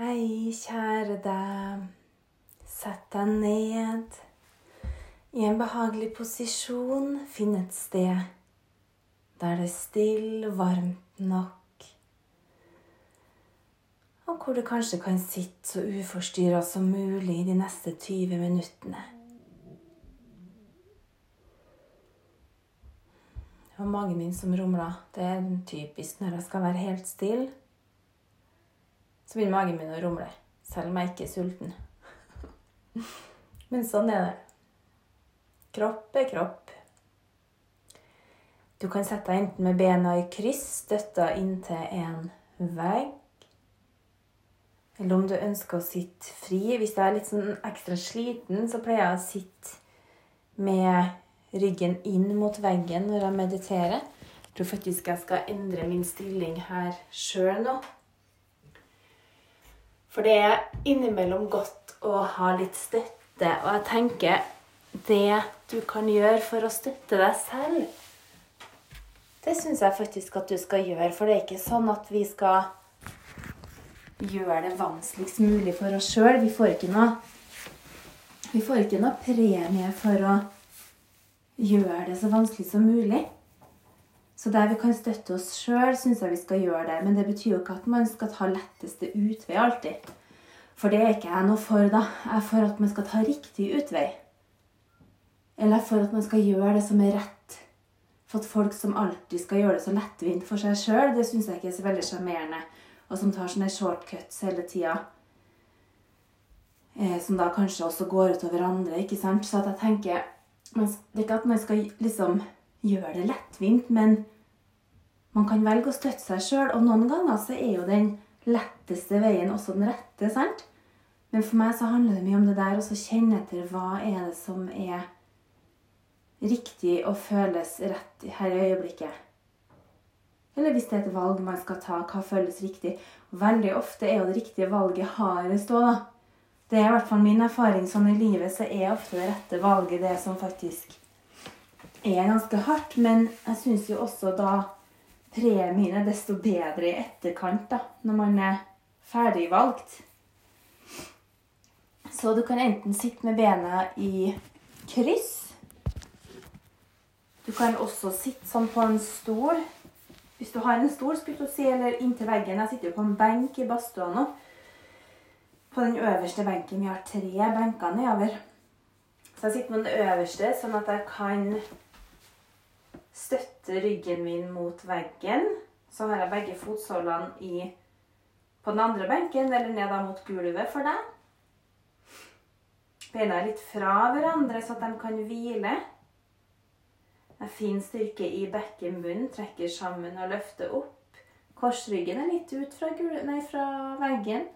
Hei, kjære deg. Sett deg ned i en behagelig posisjon. Finn et sted der det er stille, varmt nok. Og hvor du kanskje kan sitte så uforstyrra som mulig de neste 20 minuttene. Det var magen min som rumla. Det er typisk når jeg skal være helt stille. Så begynner magen min å rumle, selv om jeg ikke er sulten. Men sånn er det. Kropp er kropp. Du kan sette deg enten med bena i kryss, støtta inntil en vegg. Eller om du ønsker å sitte fri. Hvis jeg er litt sånn ekstra sliten, så pleier jeg å sitte med ryggen inn mot veggen når jeg mediterer. Jeg tror faktisk jeg skal endre min stilling her sjøl nå. For det er innimellom godt å ha litt støtte, og jeg tenker det du kan gjøre for å støtte deg selv, det syns jeg faktisk at du skal gjøre. For det er ikke sånn at vi skal gjøre det vanskeligst mulig for oss sjøl. Vi får ikke noe Vi får ikke noe premie for å gjøre det så vanskelig som mulig. Så der vi kan støtte oss sjøl, syns jeg vi skal gjøre det. Men det betyr jo ikke at man skal ta letteste utvei alltid. For det er ikke jeg noe for, da. Jeg er for at man skal ta riktig utvei. Eller for at man skal gjøre det som er rett. For at folk som alltid skal gjøre det så lettvint for seg sjøl, det syns jeg ikke er så veldig sjarmerende. Og som tar sånne shortcuts hele tida. Eh, som da kanskje også går ut over andre. ikke sant? Så at jeg tenker Det er ikke at man skal liksom gjøre det lettvint, men man kan velge å støtte seg sjøl. Og noen ganger så er jo den letteste veien også den rette. sant? Men for meg så handler det mye om det der å kjenne etter hva er det som er riktig og føles rett her i øyeblikket. Eller hvis det er et valg man skal ta, hva føles riktig. Veldig ofte er jo det riktige valget hardest òg, da. Det er i hvert fall min erfaring sånn i livet, så er ofte det rette valget det som faktisk er ganske hardt. Men jeg syns jo også da premien er desto bedre i etterkant, da. Når man er ferdigvalgt. Så du kan enten sitte med bena i kryss. Du kan også sitte sånn på en stol. Hvis du har en stol, skulle du si, eller inntil veggen. Jeg sitter jo på en benk i badstua nå. På den øverste benken. Vi har tre benker nedover. Så jeg sitter på den øverste, sånn at jeg kan støtte ryggen min mot veggen. Så har jeg begge fotsålene i, på den andre benken, eller ned mot gulvet for deg. Beina er litt fra hverandre, så at de kan hvile. Er fin styrke i bekkenbunnen. Trekker sammen og løfter opp. Korsryggen er litt ut fra, nei, fra veggen,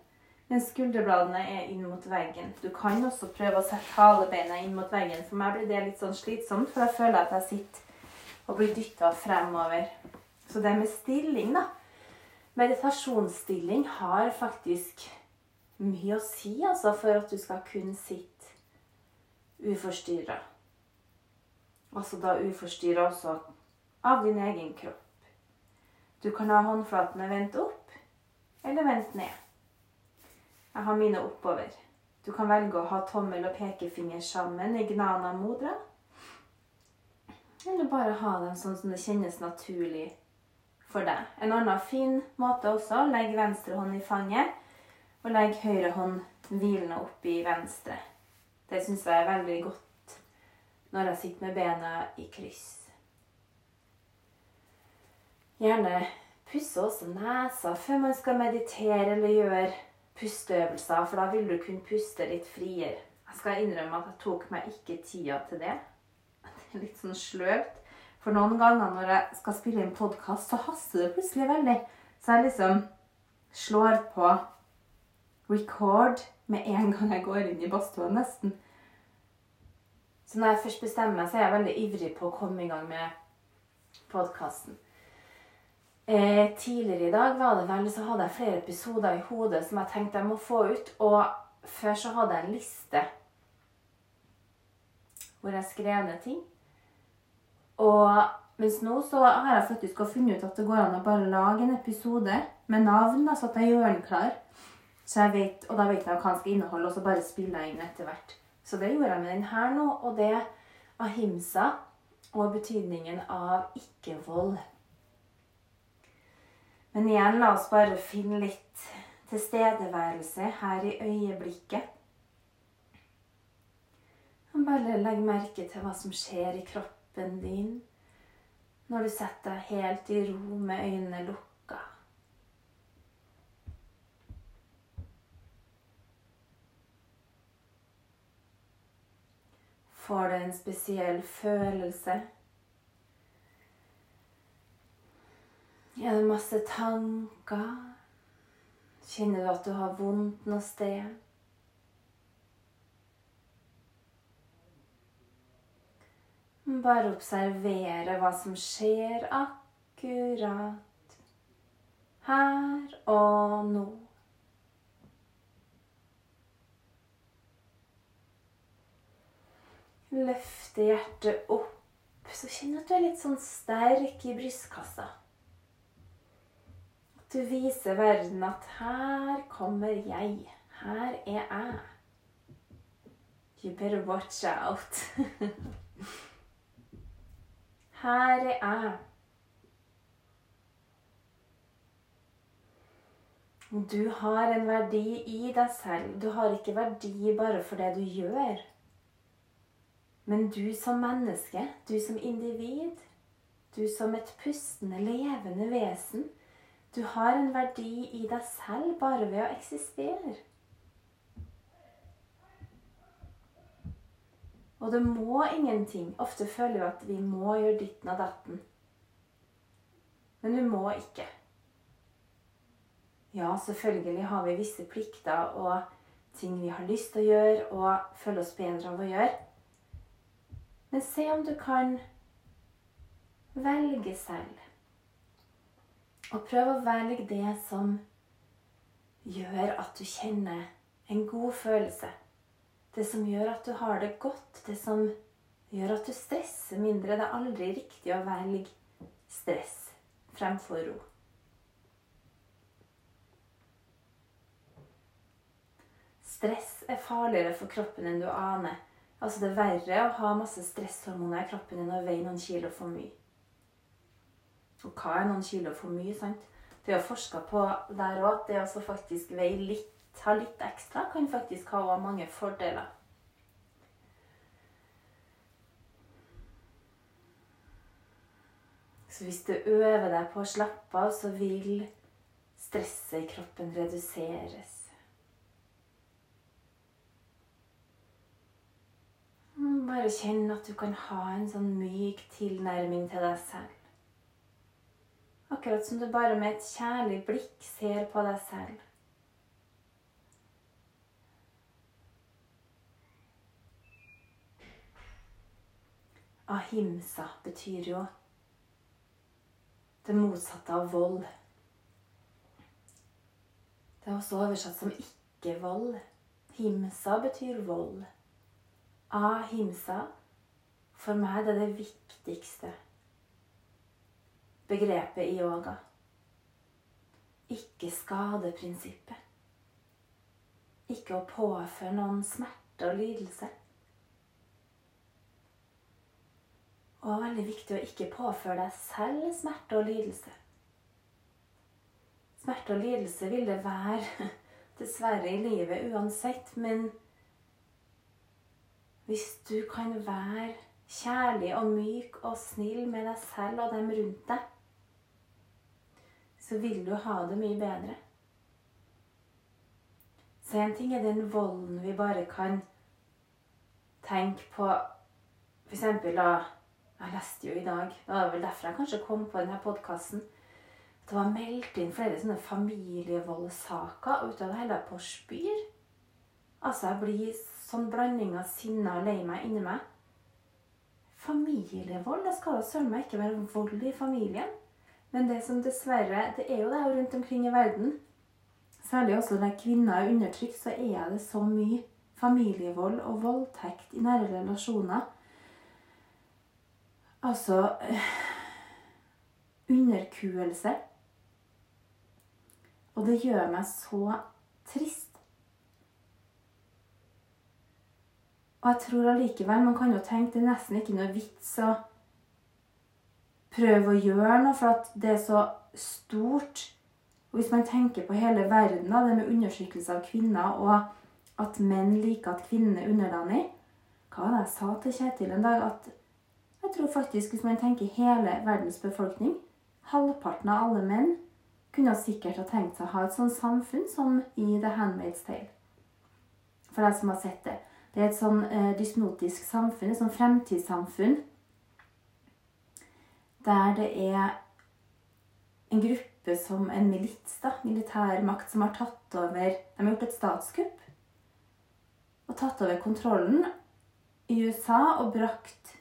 mens skulderbladene er inn mot veggen. Du kan også prøve å sette halebeina inn mot veggen. For meg blir det litt sånn slitsomt, for da føler jeg at jeg sitter og blir dytta fremover. Så det med stilling, da Meditasjonsstilling har faktisk mye å si altså, for at du skal kunne sitte uforstyrra. Altså da uforstyrra også av din egen kropp. Du kan ha håndflatene vendt opp eller vendt ned. Jeg har mine oppover. Du kan velge å ha tommel og pekefinger sammen i gnana modra. Eller bare ha dem sånn som det kjennes naturlig for deg. En annen fin måte også legg venstre hånd i fanget, og legg høyre hånd hvilende opp i venstre. Det syns jeg er veldig godt når jeg sitter med bena i kryss. Gjerne pusse også nesa før man skal meditere eller gjøre pusteøvelser, for da vil du kunne puste litt friere. Jeg skal innrømme at jeg tok meg ikke tida til det. Litt sånn sløvt. For noen ganger når jeg skal spille inn podkast, så haster det plutselig veldig. Så jeg liksom slår på record med en gang jeg går inn i badstua, nesten. Så når jeg først bestemmer meg, så er jeg veldig ivrig på å komme i gang med podkasten. Eh, tidligere i dag var det vel, så hadde jeg flere episoder i hodet som jeg tenkte jeg må få ut. Og før så hadde jeg en liste hvor jeg skrev ned ting. Og mens nå så har jeg faktisk funnet ut at det går an å bare lage en episode med navn, så at jeg gjør den klar. Så jeg vet, og da vet jeg hva han skal inneholde, og så bare spiller jeg inn etter hvert. Så det gjorde jeg med den her nå, og det ahimsa og betydningen av ikke-vold. Men igjen, la oss bare finne litt tilstedeværelse her i øyeblikket. Bare legg merke til hva som skjer i kroppen din når du setter deg helt i ro med øynene lukka. Får du en spesiell følelse? Er det masse tanker? Kjenner du at du har vondt noe sted? Bare observere hva som skjer akkurat her og nå. Løfte hjertet opp, så kjenn at du er litt sånn sterk i brystkassa. At du viser verden at her kommer jeg. Her er jeg. You better watch out. Her er jeg. Du har en verdi i deg selv. Du har ikke verdi bare for det du gjør. Men du som menneske, du som individ, du som et pustende, levende vesen, du har en verdi i deg selv bare ved å eksistere. Og det må ingenting. Ofte føler vi at vi må gjøre ditten og datten. Men du må ikke. Ja, selvfølgelig har vi visse plikter og ting vi har lyst til å gjøre og føler oss bedre av å gjøre. Men se om du kan velge selv. Og prøv å velge det som gjør at du kjenner en god følelse. Det som gjør at du har det godt. Det som gjør at du stresser mindre. Det er aldri riktig å velge stress fremfor ro. Stress er farligere for kroppen enn du aner. Altså Det er verre å ha masse stresshormoner i kroppen enn å veie noen kilo for mye. Og hva er noen kilo for mye? sant? Det er forska på der òg at det å faktisk veie litt, ha litt ekstra, kan faktisk ha mange fordeler. Så hvis du øver deg på å slappe av, så vil stresset i kroppen reduseres. Bare kjenn at du kan ha en sånn myk tilnærming til deg selv. Akkurat som du bare med et kjærlig blikk ser på deg selv. Ahimsa betyr jo det motsatte av vold. Det er også oversatt som ikke-vold. Himsa betyr vold ahimsa for meg det er det viktigste begrepet i yoga. Ikke skade-prinsippet. Ikke å påføre noen smerte og lidelse. Og veldig viktig å ikke påføre deg selv smerte og lidelse. Smerte og lidelse vil det være dessverre i livet uansett, men hvis du kan være kjærlig og myk og snill med deg selv og dem rundt deg, så vil du ha det mye bedre. Så en ting er den volden vi bare kan tenke på eksempel da Jeg leste jo i dag Det var vel derfor jeg kanskje kom på denne podkasten. Det var meldt inn flere sånne familievoldssaker ut av det hele på Spyr. Altså, jeg blir sånn blanding av sinne og lei meg inni meg. Familievold det skal da søren meg ikke være vold i familien. Men det som dessverre Det er jo det rundt omkring i verden. Særlig også der kvinner er undertrykt, så er det så mye familievold og voldtekt i nære relasjoner. Altså eh, Underkuelse. Og det gjør meg så trist. Og jeg tror allikevel Man kan jo tenke det er nesten ikke noe vits å prøve å gjøre noe, for at det er så stort. Og hvis man tenker på hele verden, da, det med undertrykkelse av kvinner, og at menn liker at kvinner er underdanig Hva var det jeg sa til Kjetil en dag? At jeg tror faktisk, hvis man tenker hele verdens befolkning, halvparten av alle menn kunne sikkert ha tenkt seg å ha et sånt samfunn som i The Handmaid's Tale. For deg som har sett det. Det er et sånn eh, dysnotisk samfunn, et sånn fremtidssamfunn, der det er en gruppe som en milits, da, militærmakt, som har tatt over De har gjort et statskupp og tatt over kontrollen i USA og brakt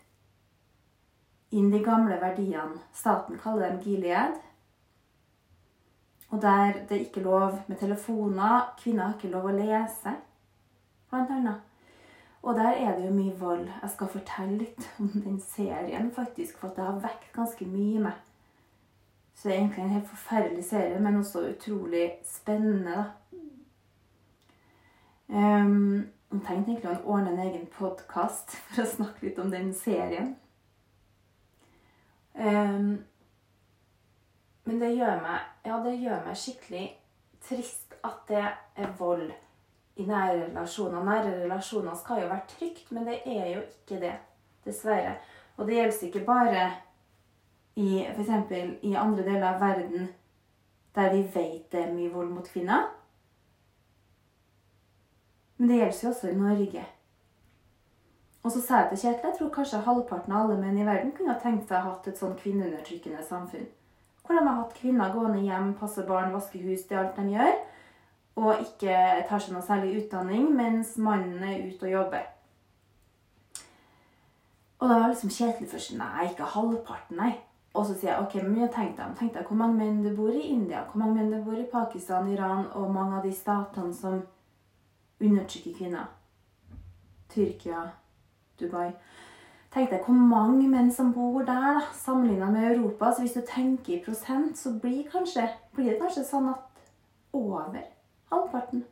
inn de gamle verdiene. Staten kaller dem Gilead. Og der det er ikke lov med telefoner, kvinner har ikke lov å lese, blant. Og der er det jo mye vold. Jeg skal fortelle litt om den serien, faktisk, for det har vekt ganske mye i meg. Så det er egentlig en helt forferdelig serie, men også utrolig spennende, da. Um, jeg tenkte egentlig å ordne en egen podkast for å snakke litt om den serien. Um, men det gjør meg Ja, det gjør meg skikkelig trist at det er vold i nære relasjoner. Nære relasjoner skal jo være trygt, men det er jo ikke det. Dessverre. Og det gjelder ikke bare i f.eks. i andre deler av verden der vi vet det er mye vold mot kvinner. Men det gjelder jo også i Norge. Og så sa jeg til Kjetil jeg tror kanskje halvparten av alle menn i verden kunne ha tenkt seg å ha hatt et sånn kvinneundertrykkende samfunn. Hvor de har hatt kvinner gående hjem, passe barn, vaske hus, det er alt de gjør og ikke tar seg noe særlig utdanning, mens mannen er ute og jobber. Og da var liksom Kjetil først Nei, ikke halvparten, nei. Og så sier jeg ok, men tenk deg, tenk deg hvor mange menn det bor i India, hvor mange menn det bor i Pakistan, Iran og mange av de statene som undertrykker kvinner. Tyrkia, Dubai. Tenk deg hvor mange menn som bor der, da, sammenligna med Europa. Så hvis du tenker i prosent, så blir, kanskje, blir det kanskje sånn at over Halvparten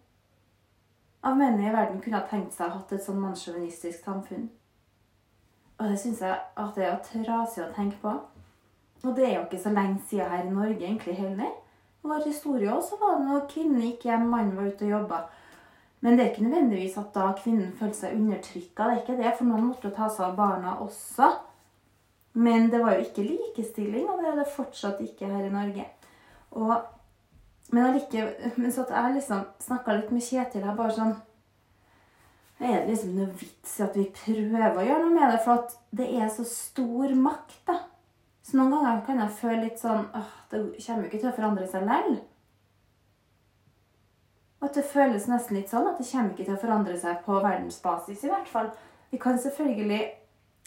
av mennene i verden kunne ha tenkt seg å ha hatt et sånn mannssjåvinistisk samfunn. Og det syns jeg at det er trasig å tenke på. Og det er jo ikke så lenge siden her i Norge egentlig heller. I vår historie også var det når kvinnen gikk hjem, mannen var ute og jobba. Men det er ikke nødvendigvis at da kvinnen følte seg undertrykka. Det er ikke det, for noen måtte ta seg av barna også. Men det var jo ikke likestilling, og det er det fortsatt ikke her i Norge. Og men allikevel Men så at jeg liksom snakka litt med Kjetil her, bare sånn Er det liksom noe vits i at vi prøver å gjøre noe med det? For at det er så stor makt, da. Så noen ganger kan jeg føle litt sånn åh, Det kommer jo ikke til å forandre seg likevel. Og at det føles nesten litt sånn at det kommer ikke til å forandre seg på verdensbasis, i hvert fall. Vi kan selvfølgelig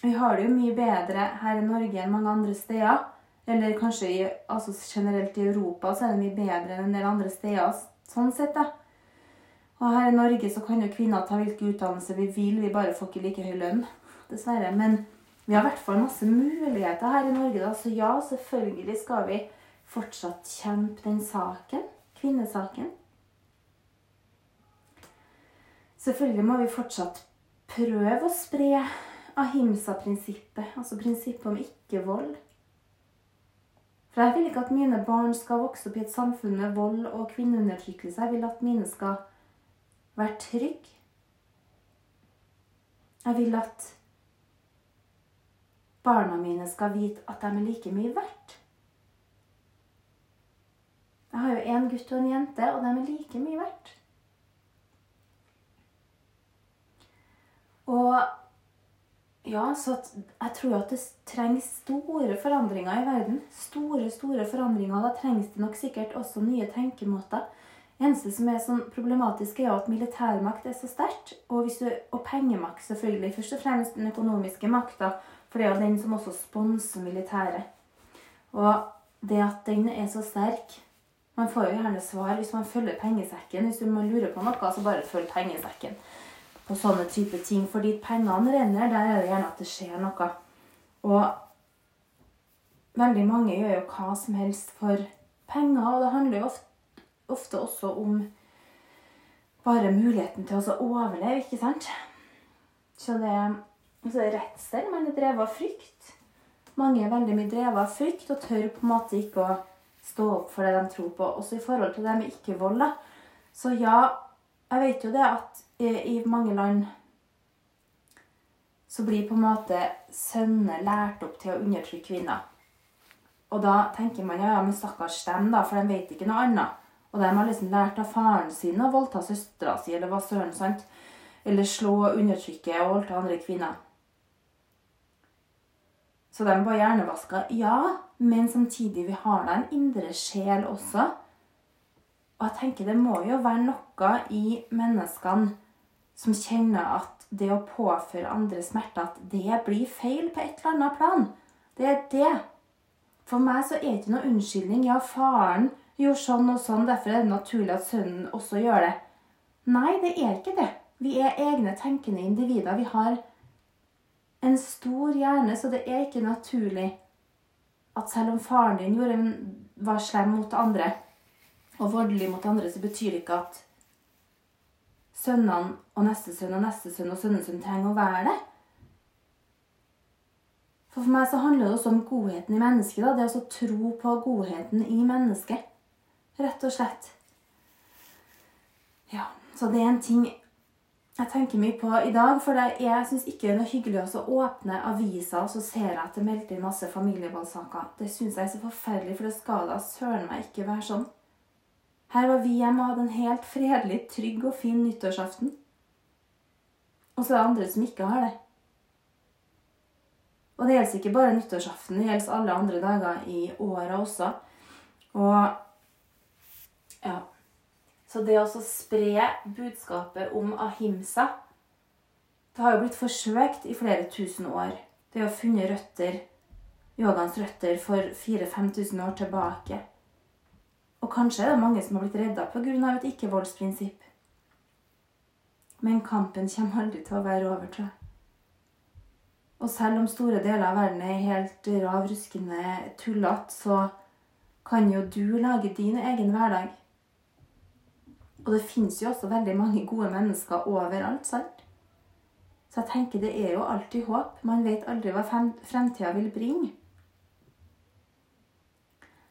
Vi har det jo mye bedre her i Norge enn mange andre steder. Eller kanskje i, altså generelt i Europa så er det mye bedre enn en del andre steder. Sånn sett, da. Og her i Norge så kan jo kvinner ta hvilken utdannelse vi vil, vi bare får ikke like høy lønn. Dessverre. Men vi har i hvert fall masse muligheter her i Norge, da. Så ja, selvfølgelig skal vi fortsatt kjempe den saken. Kvinnesaken. Selvfølgelig må vi fortsatt prøve å spre ahimsa-prinsippet, altså prinsippet om ikke-vold. For jeg vil ikke at mine barn skal vokse opp i et samfunn med vold og kvinneundertrykkelse. Jeg vil at mine skal være trygge. Jeg vil at barna mine skal vite at de er like mye verdt. Jeg har jo én gutt og en jente, og de er like mye verdt. Og ja, så jeg tror at det trengs store forandringer i verden. Store, store forandringer. Da trengs det nok sikkert også nye tenkemåter. Eneste som er sånn problematisk, er jo at militærmakt er så sterkt. Og, og pengemakt, selvfølgelig. Først og fremst den økonomiske makta. For det er jo den som også sponser militæret. Og det at den er så sterk Man får jo gjerne svar hvis man følger pengesekken. Hvis man lurer på noe, så bare følg pengesekken på sånne type ting. For dit pengene renner, der er det gjerne at det skjer noe. Og veldig mange gjør jo hva som helst for penger, og det handler jo ofte, ofte også om bare muligheten til å overleve, ikke sant? Så det, så det er redsel, men det er drevet av frykt. Mange er veldig mye drevet av frykt og tør på en måte ikke å stå opp for det de tror på. Også i forhold til det med ikke-vold. Så ja, jeg vet jo det at i, i mange land så blir på en måte sønner lært opp til å undertrykke kvinner. Og da tenker man ja, ja, men stakkars dem, da, for de vet ikke noe annet. Og de har liksom lært av faren sin å voldta søstera si, eller hva søren, sant? Eller slå og undertrykke og voldta andre kvinner. Så de var hjernevaska, ja, men samtidig vi har da en indre sjel også. Og jeg tenker det må jo være noe i menneskene som kjenner at det å påføre andre smerter, at det blir feil på et eller annet plan. Det er det. For meg så er det ikke noe unnskyldning. Ja, faren gjorde sånn og sånn, derfor er det naturlig at sønnen også gjør det. Nei, det er ikke det. Vi er egne tenkende individer. Vi har en stor hjerne, så det er ikke naturlig at selv om faren din gjorde, var slem mot andre og voldelig mot andre, så betyr det ikke at sønnene og neste sønn og neste sønn og sønnesønn trenger å være det. For for meg så handler det også om godheten i mennesket. da, Det å tro på godheten i mennesket. Rett og slett. Ja, Så det er en ting jeg tenker mye på i dag. For jeg syns ikke det er noe hyggelig å åpne avisa og så ser jeg at det melder inn masse familievoldssaker. Det syns jeg er så forferdelig, for det skal da søren meg ikke være sånn. Her var vi hjemme og hadde en helt fredelig, trygg og fin nyttårsaften. Og så er det andre som ikke har det. Og det gjelder ikke bare nyttårsaften, det gjelder alle andre dager i året også. Og ja. Så det å spre budskapet om ahimsa Det har jo blitt forsøkt i flere tusen år. Det har funnet røtter, yogaens røtter for 4000-5000 år tilbake. Og kanskje er det mange som har blitt redda pga. et ikke-voldsprinsipp. Men kampen kommer aldri til å være over, tror jeg. Og selv om store deler av verden er helt rav ruskende tullete, så kan jo du lage din egen hverdag. Og det fins jo også veldig mange gode mennesker overalt, sant? Så jeg tenker det er jo alltid håp. Man vet aldri hva fremtida vil bringe.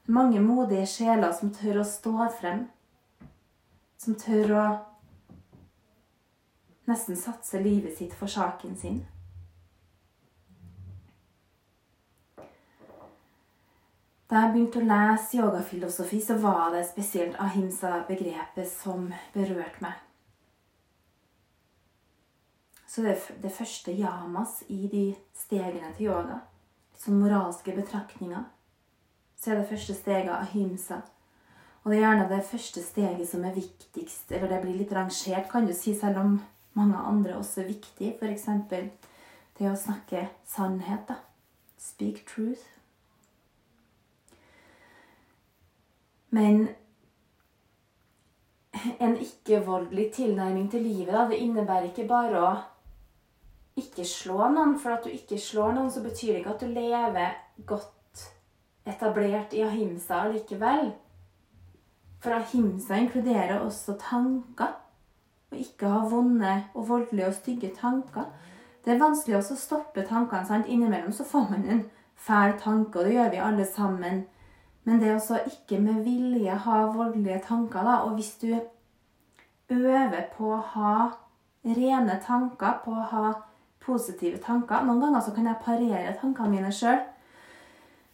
Mange modige sjeler som tør å stå frem. Som tør å nesten satse livet sitt for saken sin. Da jeg begynte å lese yogafilosofi, så var det spesielt ahimsa-begrepet som berørte meg. Så det, det første yamas i de stegene til yoga, som moralske betraktninger, så er det første steget ahimsa. Og det er gjerne det første steget som er viktigst, eller det blir litt rangert, kan du si, selv om mange andre også er viktig. F.eks. det å snakke sannhet. da. Speak truth. Men en ikke-voldelig tilnærming til livet, da, det innebærer ikke bare å ikke slå noen. For at du ikke slår noen, så betyr det ikke at du lever godt etablert i ahimsa allikevel. For ahimsa inkluderer også tanker. Å ikke ha vonde og voldelige og stygge tanker. Det er vanskelig også å stoppe tankene. sant? Innimellom så får man en fæl tanke, og det gjør vi alle sammen. Men det å ikke med vilje ha voldelige tanker, da, og hvis du øver på å ha rene tanker, på å ha positive tanker Noen ganger så kan jeg parere tankene mine sjøl.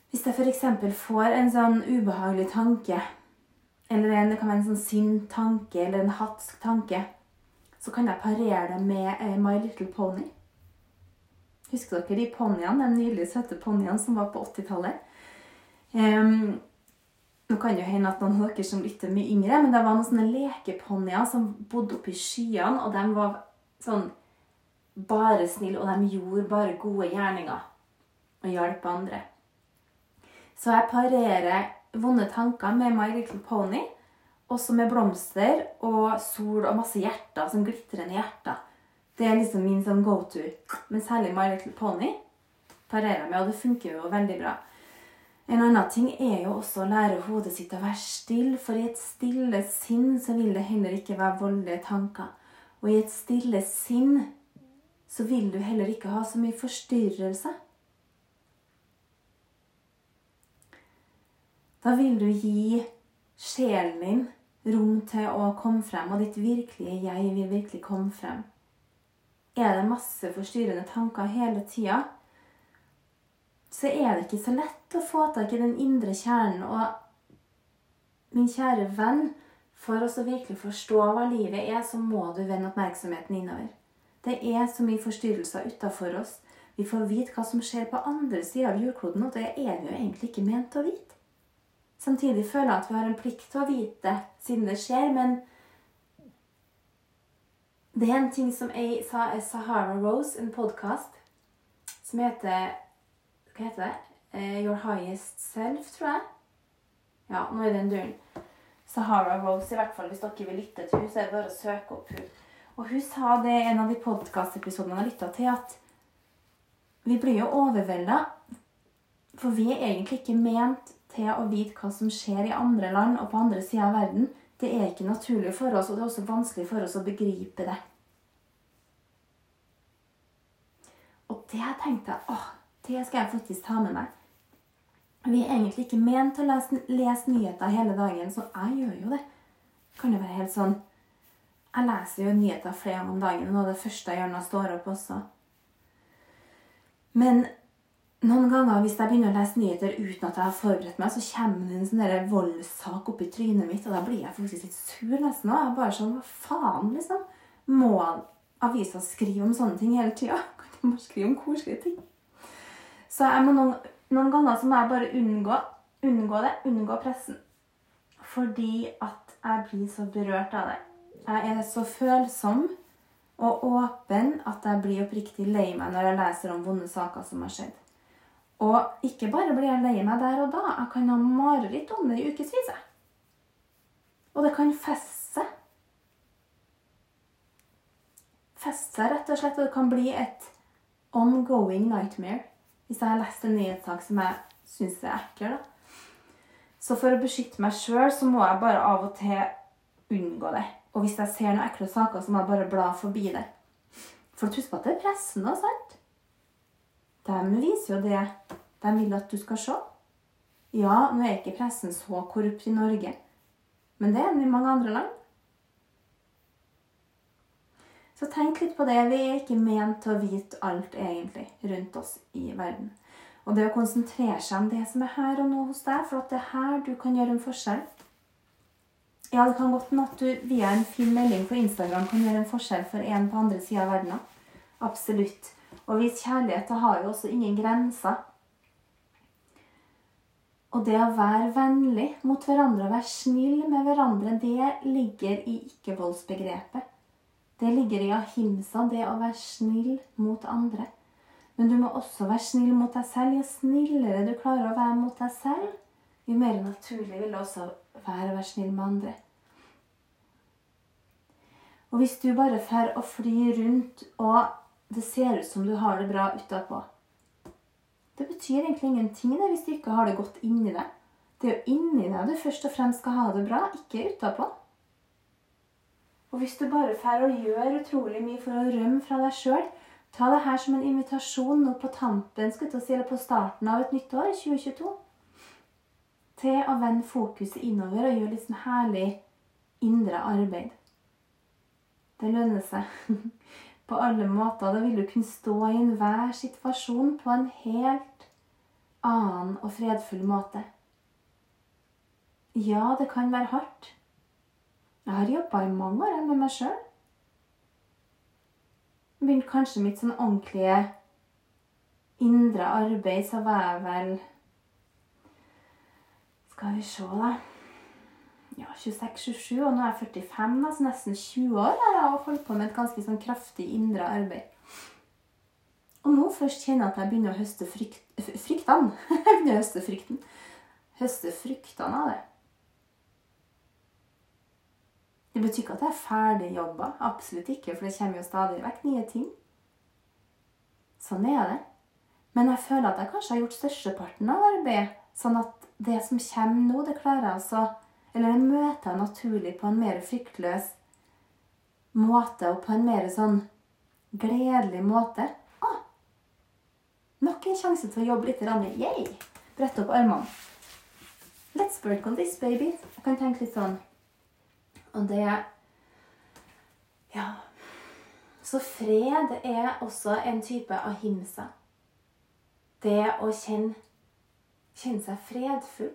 Hvis jeg f.eks. får en sånn ubehagelig tanke, eller en, det kan være en sånn sint tanke eller en hatsk tanke, så kan jeg parere det med My Little Pony. Husker dere de poniene, de nydelige, søte poniene som var på 80-tallet? Um, nå kan det jo hende at noen av dere som lytter, mye yngre, men det var noen sånne lekeponnier som bodde oppi skyene, og de var sånn bare snille, og de gjorde bare gode gjerninger og hjalp andre. Så jeg parerer vonde tanker med My Little Pony, også med blomster og sol og masse hjerter som glitrende hjerter. Det er liksom min sånn go to. Men særlig My Little Pony parerer med, og det funker jo veldig bra. En annen ting er jo også å lære hodet sitt å være stille, for i et stille sinn så vil det heller ikke være voldelige tanker. Og i et stille sinn så vil du heller ikke ha så mye forstyrrelse. Da vil du gi sjelen din rom til å komme frem, og ditt virkelige jeg vil virkelig komme frem. Er det masse forstyrrende tanker hele tida, så er det ikke så lett å få tak i den indre kjernen. Og min kjære venn, for å virkelig forstå hva livet er, så må du vende oppmerksomheten innover. Det er så mye forstyrrelser utafor oss. Vi får vite hva som skjer på andre sida av jordkloden, og det er vi jo egentlig ikke ment å vite. Samtidig føler jeg at vi har en plikt til å vite siden det skjer, men det er en ting som jeg sa er Sahara Rose, en podkast som heter Hva heter det? Eh, Your Highest Self, tror jeg. Ja, nå er den duren. Sahara Rose, i hvert fall hvis dere vil lytte til henne, så er det bare å søke opp henne. Og hun sa det i en av de podkastepisodene jeg lytta til, at vi blir jo overvelda. For vi er egentlig ikke ment til å vite hva som skjer i andre land og på andre sida av verden. Det er ikke naturlig for oss, og det er også vanskelig for oss å begripe det. Og det tenkte jeg åh, det skal jeg faktisk ta med meg. Vi er egentlig ikke ment til å lese, lese nyheter hele dagen, så jeg gjør jo det. Kan det være helt sånn Jeg leser jo nyheter flere om dagen, og det første jeg gjør når jeg står opp også. Men noen ganger hvis jeg begynner å lese nyheter uten at jeg har forberedt meg, så kommer det en sånn voldssak i trynet mitt, og da blir jeg faktisk litt sur nesten. òg. bare sånn Hva faen, liksom? Må avisa skrive om sånne ting hele tida? Kan de bare skrive om koselige ting? Så jeg må noen, noen ganger så må jeg bare unngå, unngå det. Unngå pressen. Fordi at jeg blir så berørt av det. Jeg er så følsom og åpen at jeg blir oppriktig lei meg når jeg leser om vonde saker som har skjedd. Og ikke bare blir jeg lei meg der og da, jeg kan ha mareritt om det i ukevis. Og det kan feste seg. Feste seg, rett og slett. Og det kan bli et ongoing nightmare hvis jeg har lest en nyhetssak som jeg syns er ekkel. Så for å beskytte meg sjøl, så må jeg bare av og til unngå det. Og hvis jeg ser noen ekle saker, så må jeg bare bla forbi det. For husk på at det er pressende, sant? De viser jo det de vil at du skal se. Ja, nå er ikke pressen så korrupt i Norge, men det er den i mange andre land. Så tenk litt på det. Vi er ikke ment til å vite alt egentlig rundt oss i verden. Og det å konsentrere seg om det som er her og nå hos deg, for at det er her du kan gjøre en forskjell. Ja, det kan godt hende at du via en fin melding på Instagram kan gjøre en forskjell for en på andre sida av verden. Absolutt. Å vise kjærlighet har jo også ingen grenser. Og det å være vennlig mot hverandre, være snill med hverandre, det ligger i ikke-voldsbegrepet. Det ligger i ahimsa, det å være snill mot andre. Men du må også være snill mot deg selv. Jo snillere du klarer å være mot deg selv, jo mer naturlig vil det også være å være snill med andre. Og hvis du bare får å fly rundt og det ser ut som du har det bra utapå. Det betyr egentlig ingenting det, hvis du ikke har det godt inni deg. Det er jo inni deg du først og fremst skal ha det bra, ikke utapå. Og hvis du bare får å gjøre utrolig mye for å rømme fra deg sjøl, ta det her som en invitasjon nå på tampen, skal si, eller på starten av et nytt år, 2022, til å vende fokuset innover og gjøre litt sånn herlig indre arbeid. Det lønner seg. på alle måter. Da vil du kunne stå i enhver situasjon på en helt annen og fredfull måte. Ja, det kan være hardt. Jeg har jobba i mange år med meg sjøl. Begynte kanskje mitt sånn ordentlige indre arbeid, så var jeg vel Skal vi se, da ja, 26-27, og nå er jeg 45, altså nesten 20 år har jeg holdt på med et ganske sånn kraftig indre arbeid. Og nå først kjenner jeg at jeg begynner å høste frykt, fryktene. jeg begynner å høste frykten. Høste fryktene av det. Det betyr ikke at jeg er ferdig jobba. Absolutt ikke, for det kommer jo stadig vekk nye ting. Sånn er det. Men jeg føler at jeg kanskje har gjort størsteparten av arbeidet. Sånn at det som kommer nå, det klarer jeg altså eller en møter naturlig på en mer fryktløs måte og på en mer sånn gledelig måte. Ah, nok en sjanse til å jobbe litt. Yay! Brette opp armene. Let's work on this, baby. Jeg kan tenke litt sånn. Og det Ja. Så fred er også en type ahimsa. Det å kjenne, kjenne seg fredfull.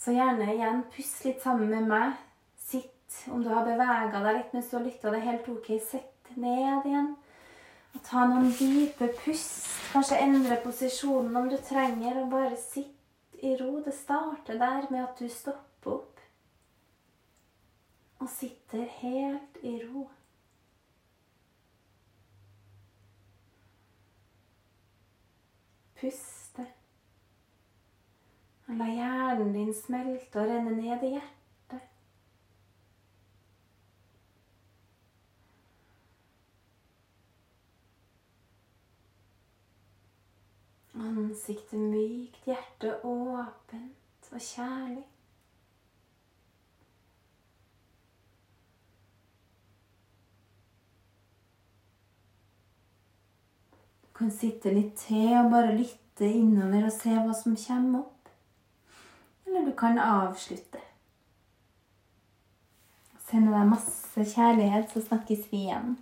Så gjerne igjen pust litt sammen med meg. Sitt, om du har bevega deg litt mens du har lytta, det er helt ok. Sett ned igjen. Og ta noen dype pust. Kanskje endre posisjonen om du trenger. Og bare sitt i ro. Det starter der med at du stopper opp og sitter helt i ro. Puste. La hjernen din smelte og renne ned i hjertet. Ansiktet mykt, hjertet åpent og kjærlig. Du kan sitte litt til og bare lytte innover og se hva som kommer opp. Eller du kan avslutte. Sender deg masse kjærlighet, så snakkes vi igjen.